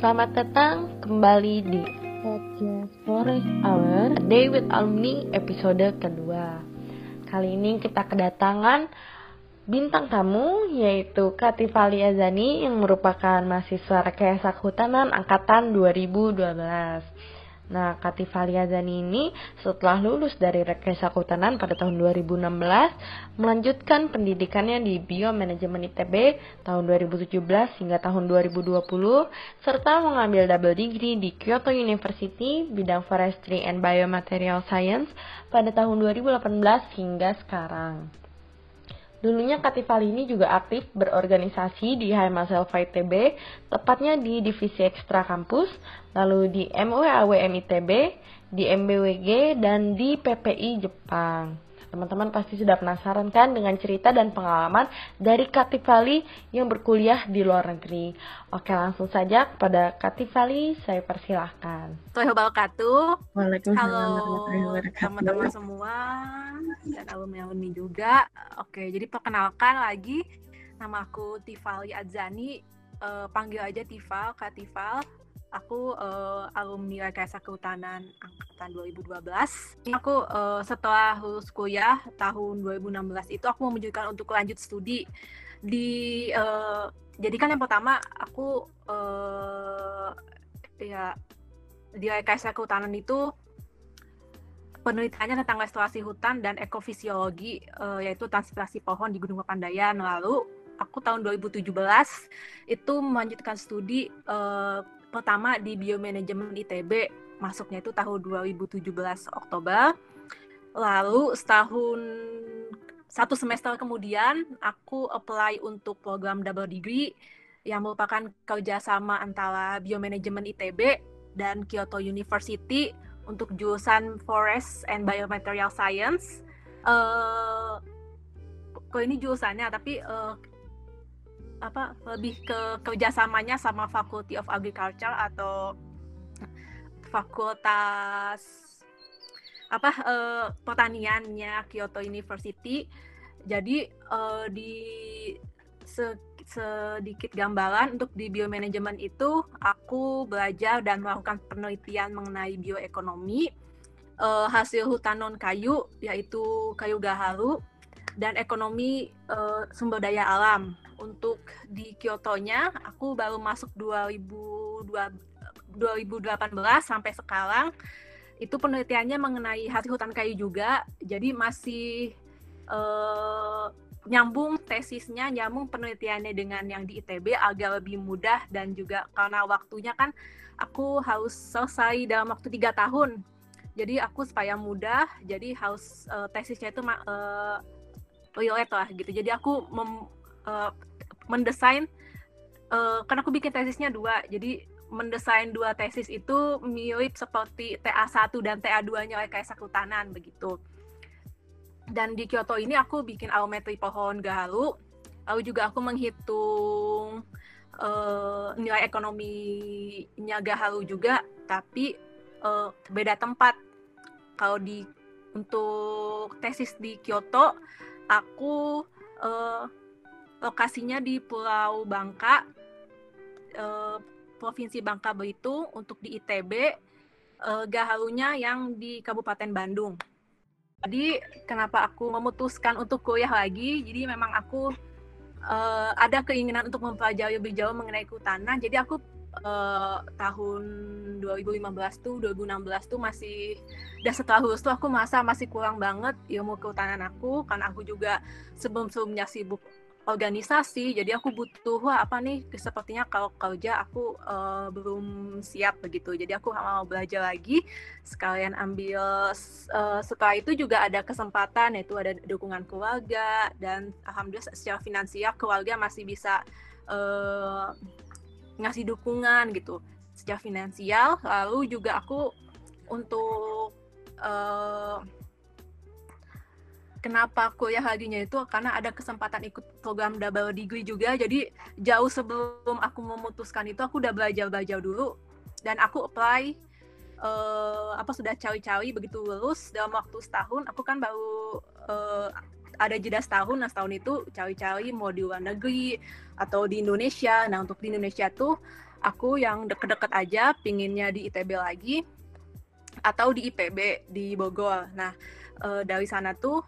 Selamat datang kembali di Podcast Forest Hour Day with Alumni episode kedua. Kali ini kita kedatangan bintang tamu yaitu Katifali Azani yang merupakan mahasiswa Rekayasa Kehutanan angkatan 2012. Nah, Katifali Azani ini setelah lulus dari Rekayasa Kehutanan pada tahun 2016, melanjutkan pendidikannya di Biomanajemen ITB tahun 2017 hingga tahun 2020, serta mengambil double degree di Kyoto University bidang Forestry and Biomaterial Science pada tahun 2018 hingga sekarang. Dulunya Katifal ini juga aktif berorganisasi di HMA Selva ITB, tepatnya di Divisi Ekstra Kampus, lalu di MWAWM ITB, di MBWG, dan di PPI Jepang. Teman-teman pasti sudah penasaran kan dengan cerita dan pengalaman dari Katifali yang berkuliah di luar negeri. Oke, langsung saja kepada Katifali saya persilahkan. wabarakatuh. Halo teman-teman semua dan alumni-alumni juga. Oke, jadi perkenalkan lagi nama aku Tifali Adzani. Uh, panggil aja Tifal, Katifal aku uh, alumni Rekayasa Kehutanan angkatan 2012. Aku uh, setelah lulus kuliah tahun 2016 itu aku memutuskan untuk lanjut studi di uh, jadi kan yang pertama aku uh, ya di Rekayasa Kehutanan itu penelitiannya tentang restorasi hutan dan ekofisiologi uh, yaitu transpirasi pohon di Gunung Papandayan lalu aku tahun 2017 itu melanjutkan studi uh, pertama di biomanajemen ITB masuknya itu tahun 2017 Oktober lalu setahun satu semester kemudian aku apply untuk program double degree yang merupakan kerjasama antara biomanajemen ITB dan Kyoto University untuk jurusan Forest and Biomaterial Science. Uh, kok ini jurusannya, tapi uh, apa lebih ke kerjasamanya sama Faculty of Agriculture atau fakultas apa uh, pertaniannya Kyoto University. Jadi uh, di se sedikit gambaran untuk di biomanajemen itu aku belajar dan melakukan penelitian mengenai bioekonomi uh, hasil hutan non kayu yaitu kayu gaharu dan ekonomi sumber daya alam untuk di Kyoto-nya aku baru masuk 2002, 2018 sampai sekarang. Itu penelitiannya mengenai hati hutan kayu juga. Jadi masih uh, nyambung tesisnya nyambung penelitiannya dengan yang di ITB agak lebih mudah dan juga karena waktunya kan aku harus selesai dalam waktu tiga tahun. Jadi aku supaya mudah jadi harus uh, tesisnya itu uh, relate lah gitu. Jadi aku mem, uh, mendesain uh, kan aku bikin tesisnya dua jadi mendesain dua tesis itu mirip seperti TA1 dan TA2-nya oleh Kaisa Kehutanan begitu. Dan di Kyoto ini aku bikin arometri pohon gaharu, lalu juga aku menghitung uh, nilai ekonominya gaharu juga, tapi uh, beda tempat. Kalau di untuk tesis di Kyoto, aku uh, lokasinya di Pulau Bangka, eh, Provinsi Bangka Belitung, untuk di ITB, eh, Gaharunya yang di Kabupaten Bandung. Jadi kenapa aku memutuskan untuk kuliah lagi? Jadi memang aku eh, ada keinginan untuk mempelajari lebih jauh mengenai kehutanan. Jadi aku uh, tahun 2015 tuh 2016 tuh masih dan setelah lulus tuh aku merasa masih kurang banget ilmu kehutanan aku karena aku juga sebelum sebelumnya sibuk organisasi. Jadi aku butuh wah apa nih? Sepertinya kalau kerja aku uh, belum siap begitu. Jadi aku mau belajar lagi. Sekalian ambil uh, setelah itu juga ada kesempatan yaitu ada dukungan keluarga dan alhamdulillah secara finansial keluarga masih bisa uh, ngasih dukungan gitu. Secara finansial lalu juga aku untuk uh, kenapa kuliah laginya itu karena ada kesempatan ikut program double degree juga jadi jauh sebelum aku memutuskan itu aku udah belajar belajar dulu dan aku apply uh, apa sudah cawi-cawi begitu lulus dalam waktu setahun aku kan baru uh, ada jeda setahun, nah setahun itu cawi-cawi mau di luar negeri atau di Indonesia. Nah untuk di Indonesia tuh aku yang deket-deket aja pinginnya di ITB lagi atau di IPB di Bogor. Nah uh, dari sana tuh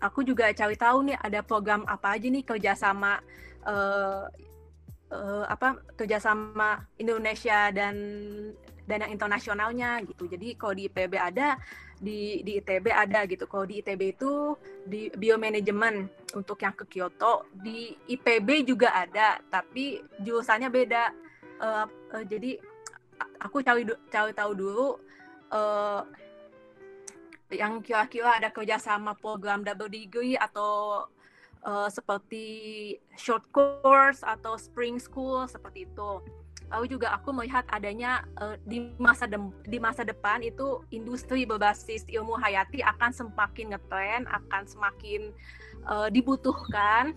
aku juga cari tahu nih ada program apa aja nih kerjasama uh, uh, apa kerjasama Indonesia dan dan yang internasionalnya gitu. Jadi kalau di IPB ada, di di ITB ada gitu. Kalau di ITB itu di biomanajemen untuk yang ke Kyoto, di IPB juga ada, tapi jurusannya beda. Uh, uh, jadi aku cari cari tahu dulu uh, yang kira-kira ada kerjasama program double degree atau uh, seperti short course atau spring school seperti itu lalu juga aku melihat adanya uh, di masa de di masa depan itu industri berbasis ilmu hayati akan semakin ngetren, akan semakin uh, dibutuhkan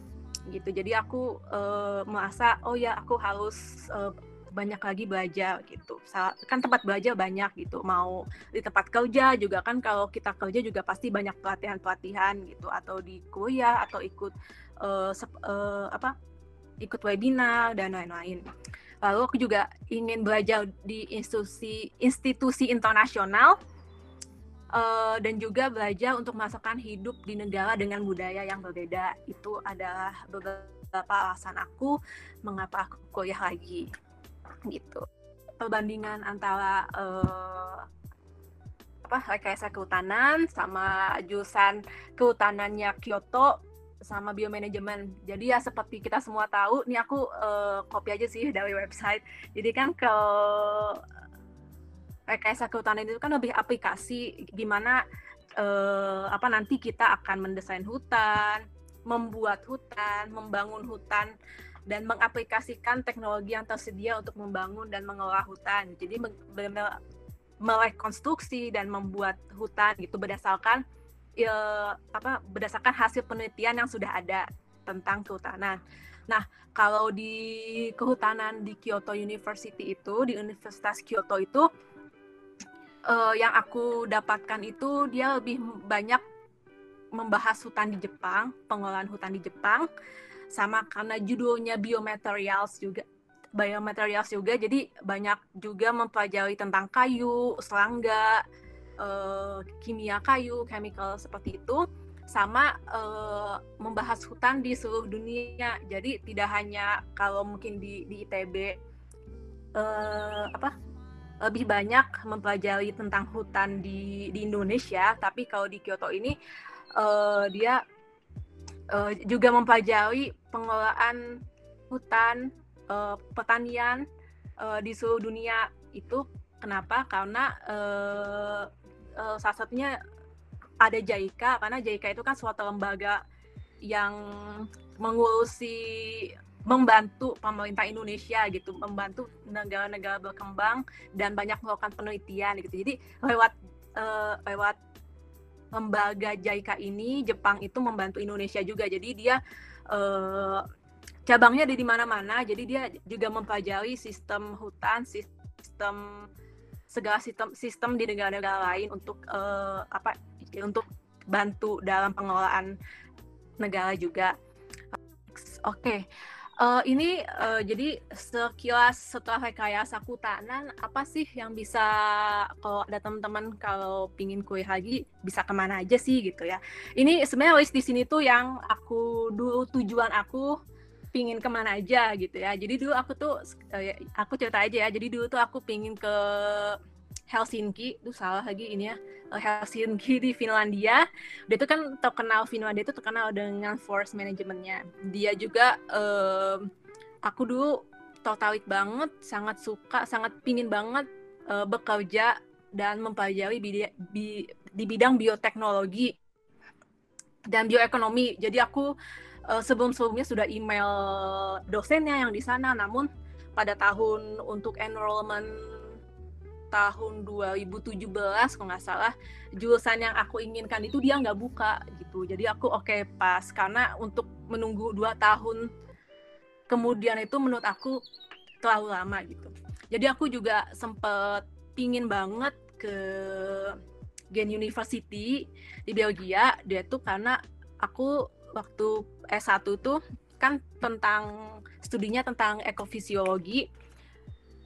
gitu. Jadi aku uh, merasa oh ya aku harus uh, banyak lagi belajar gitu. Kan tempat belajar banyak gitu. Mau di tempat kerja juga kan kalau kita kerja juga pasti banyak pelatihan-pelatihan gitu atau di kuliah atau ikut uh, uh, apa? ikut webinar dan lain-lain. Lalu aku juga ingin belajar di institusi institusi internasional uh, dan juga belajar untuk merasakan hidup di negara dengan budaya yang berbeda. Itu adalah beberapa alasan aku mengapa aku kuliah lagi. Gitu. Perbandingan antara uh, apa rekayasa kehutanan sama jurusan kehutanannya Kyoto sama biomanajemen. Jadi ya seperti kita semua tahu, nih aku uh, copy aja sih dari website. Jadi kan kalau rekayasa kehutanan itu kan lebih aplikasi gimana uh, apa nanti kita akan mendesain hutan, membuat hutan, membangun hutan dan mengaplikasikan teknologi yang tersedia untuk membangun dan mengelola hutan. Jadi benar-benar merekonstruksi dan membuat hutan gitu berdasarkan ya, apa berdasarkan hasil penelitian yang sudah ada tentang kehutanan. Nah, kalau di kehutanan di Kyoto University itu di Universitas Kyoto itu uh, yang aku dapatkan itu dia lebih banyak membahas hutan di Jepang, pengelolaan hutan di Jepang, sama karena judulnya biomaterials juga biomaterials juga jadi banyak juga mempelajari tentang kayu, serangga, uh, kimia kayu, chemical seperti itu, sama uh, membahas hutan di seluruh dunia. Jadi tidak hanya kalau mungkin di, di ITB uh, eh, apa lebih banyak mempelajari tentang hutan di di Indonesia, tapi kalau di Kyoto ini uh, dia uh, juga mempelajari pengelolaan hutan, uh, pertanian uh, di seluruh dunia itu kenapa? Karena uh, uh, salah satunya ada JICA karena JICA itu kan suatu lembaga yang mengurusi membantu pemerintah Indonesia gitu, membantu negara-negara berkembang dan banyak melakukan penelitian gitu. Jadi lewat uh, lewat lembaga JICA ini Jepang itu membantu Indonesia juga. Jadi dia uh, cabangnya ada di mana-mana. Jadi dia juga mempelajari sistem hutan, sistem segala sistem sistem di negara-negara lain untuk uh, apa untuk bantu dalam pengelolaan negara juga. Oke. Okay. Uh, ini uh, jadi sekilas setelah rekayasa kehutanan apa sih yang bisa kalau ada teman-teman kalau pingin kuliah lagi bisa ke mana aja sih gitu ya. Ini sebenarnya list di sini tuh yang aku dulu tujuan aku pingin ke mana aja gitu ya. Jadi dulu aku tuh uh, aku cerita aja ya. Jadi dulu tuh aku pingin ke Helsinki itu salah lagi ini ya eh, Helsinki di Finlandia. Dia itu kan terkenal Finlandia itu terkenal dengan force manajemennya dia juga um, aku dulu tertarik banget sangat suka sangat pingin banget uh, bekerja dan mempelajari di, di bidang bioteknologi dan bioekonomi. Jadi aku uh, sebelum-sebelumnya sudah email dosennya yang di sana. Namun pada tahun untuk enrollment tahun 2017 kalau nggak salah jurusan yang aku inginkan itu dia nggak buka gitu. Jadi aku oke okay, pas karena untuk menunggu dua tahun kemudian itu menurut aku terlalu lama gitu. Jadi aku juga sempet pingin banget ke Gen University di Belgia. Dia tuh karena aku waktu S1 tuh kan tentang studinya tentang ekofisiologi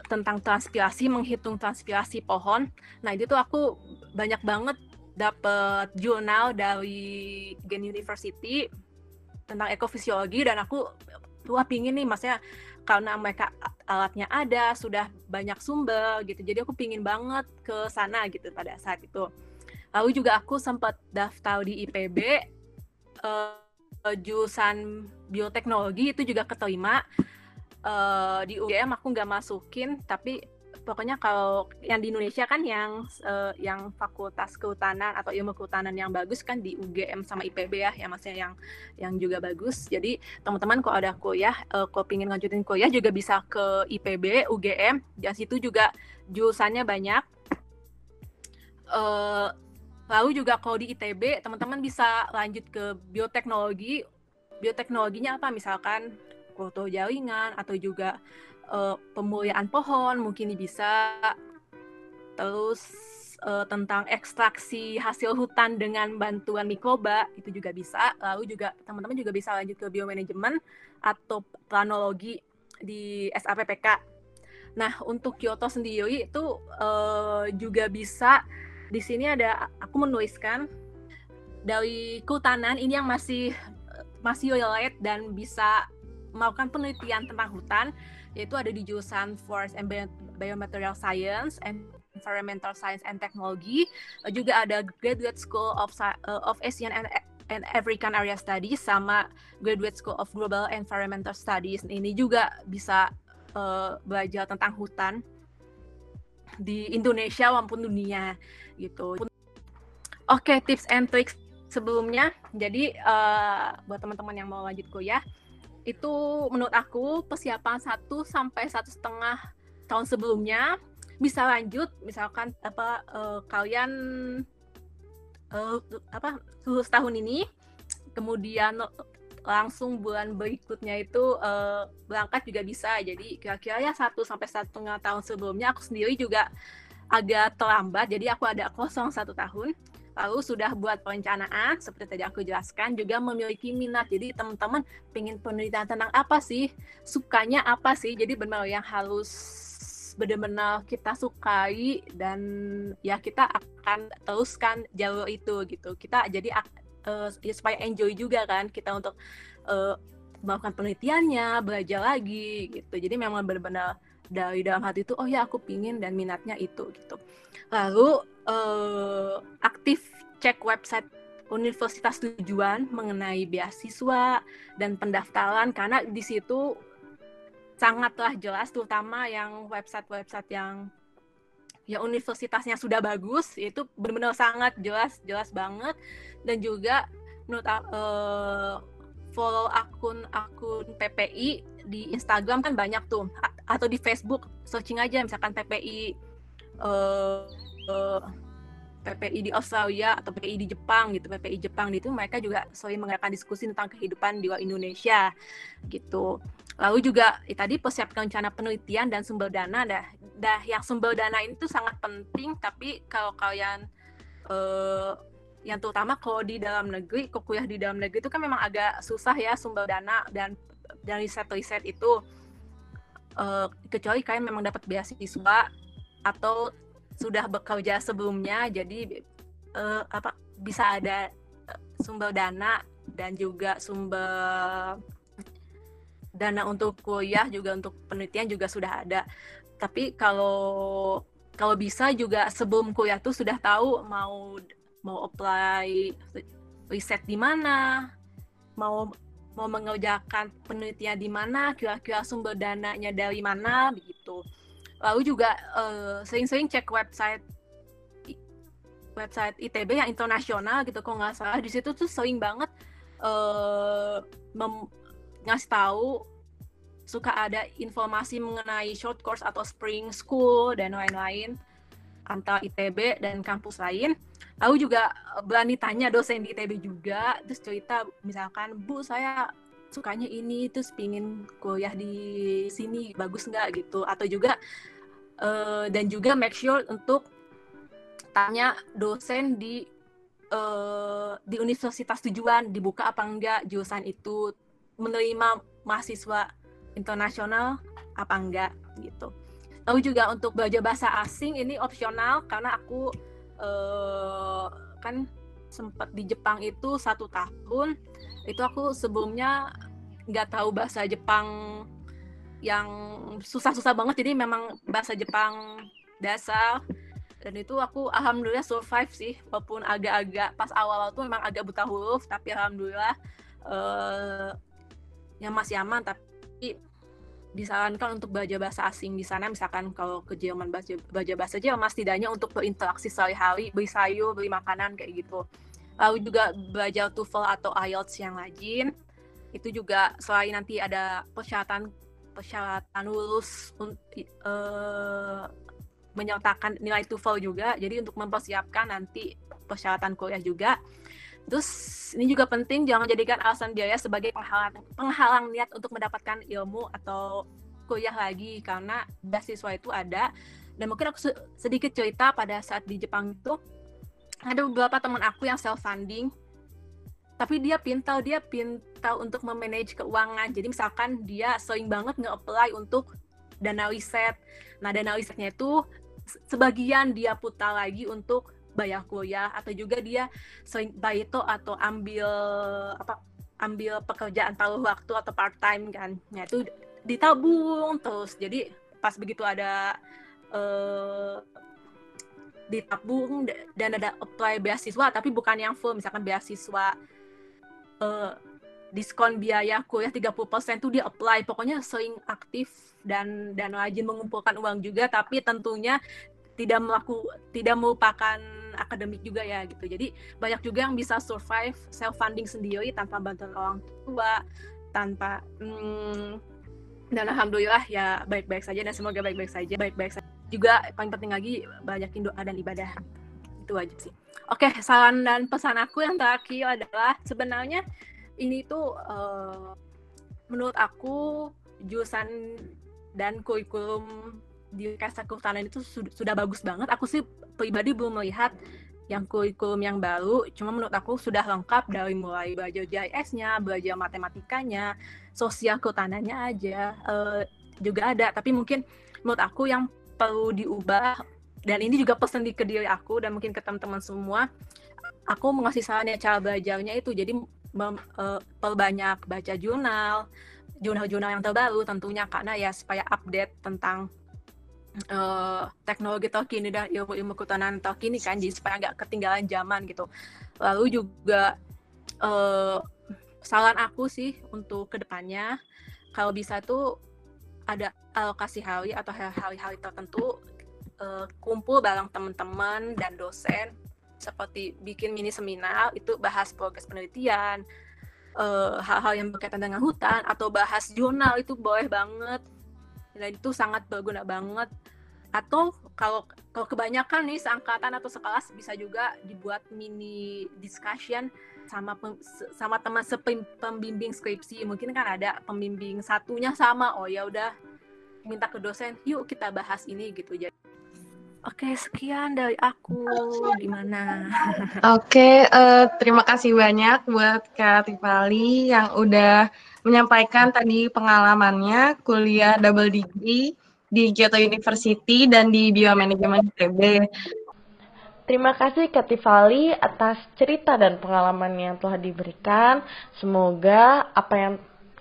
tentang transpirasi menghitung transpirasi pohon. Nah itu tuh aku banyak banget dapat jurnal dari Gen University tentang ekofisiologi dan aku wah pingin nih maksudnya karena mereka alatnya ada sudah banyak sumber gitu jadi aku pingin banget ke sana gitu pada saat itu. Lalu juga aku sempat daftar di IPB uh, eh, jurusan bioteknologi itu juga keterima uh, di UGM aku nggak masukin tapi pokoknya kalau yang di Indonesia kan yang uh, yang fakultas kehutanan atau ilmu kehutanan yang bagus kan di UGM sama IPB ya yang maksudnya yang yang juga bagus. Jadi teman-teman kalau ada kuliah uh, kalau pingin lanjutin kuliah juga bisa ke IPB UGM di situ juga jurusannya banyak. Uh, lalu juga kalau di ITB teman-teman bisa lanjut ke bioteknologi. Bioteknologinya apa? Misalkan foto jaringan atau juga uh, pemuliaan pohon mungkin bisa. Terus uh, tentang ekstraksi hasil hutan dengan bantuan mikroba itu juga bisa. Lalu juga teman-teman juga bisa lanjut ke biomanajemen atau planologi di SAPPK nah untuk Kyoto sendiri itu uh, juga bisa. Di sini ada aku menuliskan dari kehutanan ini yang masih masih relate dan bisa melakukan penelitian tentang hutan yaitu ada di jurusan Forest and Biomaterial Science and Environmental Science and Technology. Juga ada Graduate School of uh, of Asian and and African Area Studies sama Graduate School of Global Environmental Studies. Ini juga bisa uh, belajar tentang hutan di Indonesia maupun dunia gitu. Oke, okay, tips and tricks sebelumnya. Jadi uh, buat teman-teman yang mau lanjut kuliah, itu menurut aku persiapan satu sampai satu setengah tahun sebelumnya. Bisa lanjut misalkan apa uh, kalian uh, apa lulus tahun ini kemudian langsung bulan berikutnya itu uh, berangkat juga bisa. Jadi kira-kira ya satu sampai satu setengah tahun sebelumnya aku sendiri juga agak terlambat. Jadi aku ada kosong satu tahun lalu sudah buat perencanaan seperti tadi aku jelaskan juga memiliki minat. Jadi teman-teman pengen penelitian tentang apa sih? Sukanya apa sih? Jadi benar yang halus benar-benar kita sukai dan ya kita akan teruskan jalur itu gitu. Kita jadi uh, ya supaya enjoy juga kan kita untuk uh, melakukan penelitiannya belajar lagi gitu. Jadi memang benar-benar dari dalam hati itu oh ya aku pingin dan minatnya itu gitu. Lalu uh, cek website universitas tujuan mengenai beasiswa dan pendaftaran karena di situ sangatlah jelas terutama yang website-website yang ya universitasnya sudah bagus itu benar-benar sangat jelas jelas banget. Dan juga menurut uh, follow akun akun PPI di Instagram kan banyak tuh atau di Facebook searching aja misalkan PPI uh, uh, PPI di Australia atau PPI di Jepang gitu PPI Jepang itu mereka juga sering mengadakan diskusi tentang kehidupan di luar Indonesia gitu. Lalu juga ya, tadi persiapkan rencana penelitian dan sumber dana. Dah dah yang sumber dana ini tuh sangat penting tapi kalau kalian uh, yang terutama kalau di dalam negeri kok kuliah di dalam negeri itu kan memang agak susah ya sumber dana dan dan riset-riset itu. Uh, kecuali kalian memang dapat beasiswa atau sudah bekerja sebelumnya jadi uh, apa bisa ada eh, sumber dana dan juga sumber dana untuk kuliah juga untuk penelitian juga sudah ada. Tapi kalau kalau bisa juga sebelum kuliah tuh sudah tahu mau mau apply riset di mana mau mau mengerjakan penelitian di mana kira-kira sumber dananya dari mana begitu lalu juga uh, sering-sering cek website website ITB yang internasional gitu kok nggak salah di situ tuh sering banget uh, ngasih tahu suka ada informasi mengenai short course atau spring school dan lain-lain antara ITB dan kampus lain. Lalu juga berani tanya dosen di ITB juga, terus cerita misalkan, Bu saya sukanya ini terus pingin kuliah di sini bagus nggak gitu atau juga uh, dan juga make sure untuk tanya dosen di uh, di universitas tujuan dibuka apa enggak jurusan itu menerima mahasiswa internasional apa enggak gitu. Lalu juga untuk belajar bahasa asing ini opsional karena aku uh, kan sempat di Jepang itu satu tahun itu aku sebelumnya nggak tahu bahasa Jepang yang susah-susah banget jadi memang bahasa Jepang dasar. Dan itu aku alhamdulillah survive sih walaupun agak-agak pas awal-awal tuh memang agak buta huruf tapi alhamdulillah uh, yang masih aman tapi disarankan untuk belajar bahasa asing di sana. Misalkan kalau ke Jerman belajar bahasa Jerman setidaknya untuk berinteraksi sehari-hari beli sayur beli makanan kayak gitu lalu juga belajar TOEFL atau IELTS yang rajin. Itu juga selain nanti ada persyaratan persyaratan lulus uh, menyertakan nilai TOEFL juga. Jadi untuk mempersiapkan nanti persyaratan kuliah juga. Terus ini juga penting jangan jadikan alasan biaya sebagai penghalang, penghalang niat untuk mendapatkan ilmu atau kuliah lagi. Karena beasiswa itu ada. Dan mungkin aku sedikit cerita pada saat di Jepang itu ada beberapa teman aku yang self funding tapi dia pintar dia pintar untuk memanage keuangan. Jadi misalkan dia sering banget nge-apply untuk dana riset. Nah dana risetnya itu sebagian dia putar lagi untuk bayar kuliah atau juga dia sering baito atau ambil apa ambil pekerjaan paruh waktu atau part time kan. Nah itu ditabung terus. Jadi pas begitu ada uh, ditabung dan ada apply beasiswa tapi bukan yang full. Misalkan beasiswa uh, diskon biaya kuliah 30% tuh dia apply pokoknya sering aktif dan dan rajin mengumpulkan uang juga tapi tentunya tidak melaku tidak merupakan akademik juga ya gitu. Jadi banyak juga yang bisa survive self funding sendiri tanpa bantuan orang tua tanpa hmm, dan alhamdulillah ya baik-baik saja dan semoga baik-baik saja baik-baik saja juga paling penting lagi banyakin doa dan ibadah itu wajib sih oke saran dan pesan aku yang terakhir adalah sebenarnya ini tuh uh, menurut aku jurusan dan kurikulum di Kasa Kehutanan itu sudah, bagus banget. Aku sih pribadi belum melihat yang kurikulum yang baru. Cuma menurut aku sudah lengkap dari mulai belajar JIS-nya, belajar matematikanya, sosial kehutanannya aja uh, juga ada. Tapi mungkin menurut aku yang perlu diubah dan ini juga pesan di ke diri aku dan mungkin ke teman-teman semua. Aku mengasih sarannya cara belajarnya itu jadi mem, uh, perbanyak baca jurnal, jurnal-jurnal yang terbaru tentunya karena ya supaya update tentang uh, teknologi terkini dan ilmu-ilmu kehutanan terkini kan jadi supaya nggak ketinggalan zaman gitu lalu juga uh, saran aku sih untuk ke depannya kalau bisa tuh ada alokasi hari atau hari-hari tertentu uh, kumpul bareng teman-teman dan dosen seperti bikin mini seminar itu bahas progres penelitian hal-hal uh, yang berkaitan dengan hutan atau bahas jurnal itu boleh banget. Dan itu sangat berguna banget. Atau kalau kalau kebanyakan nih seangkatan atau sekelas bisa juga dibuat mini discussion sama pem, sama teman pembimbing skripsi mungkin kan ada pembimbing satunya sama oh ya udah minta ke dosen yuk kita bahas ini gitu jadi Oke, sekian dari aku. Gimana? Oke, uh, terima kasih banyak buat Kak Tifali yang udah menyampaikan tadi pengalamannya kuliah double degree di Kyoto University dan di Biomanajemen ITB. Terima kasih Katifali atas cerita dan pengalaman yang telah diberikan. Semoga apa yang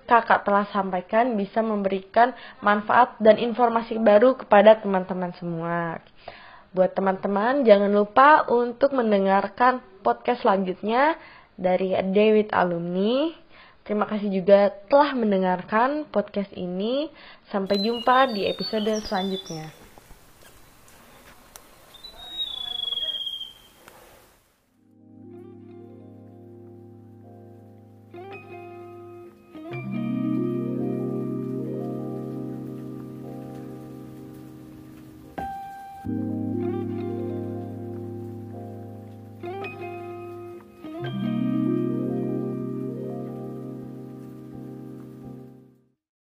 kakak telah sampaikan bisa memberikan manfaat dan informasi baru kepada teman-teman semua. Buat teman-teman, jangan lupa untuk mendengarkan podcast selanjutnya dari David Alumni. Terima kasih juga telah mendengarkan podcast ini. Sampai jumpa di episode selanjutnya.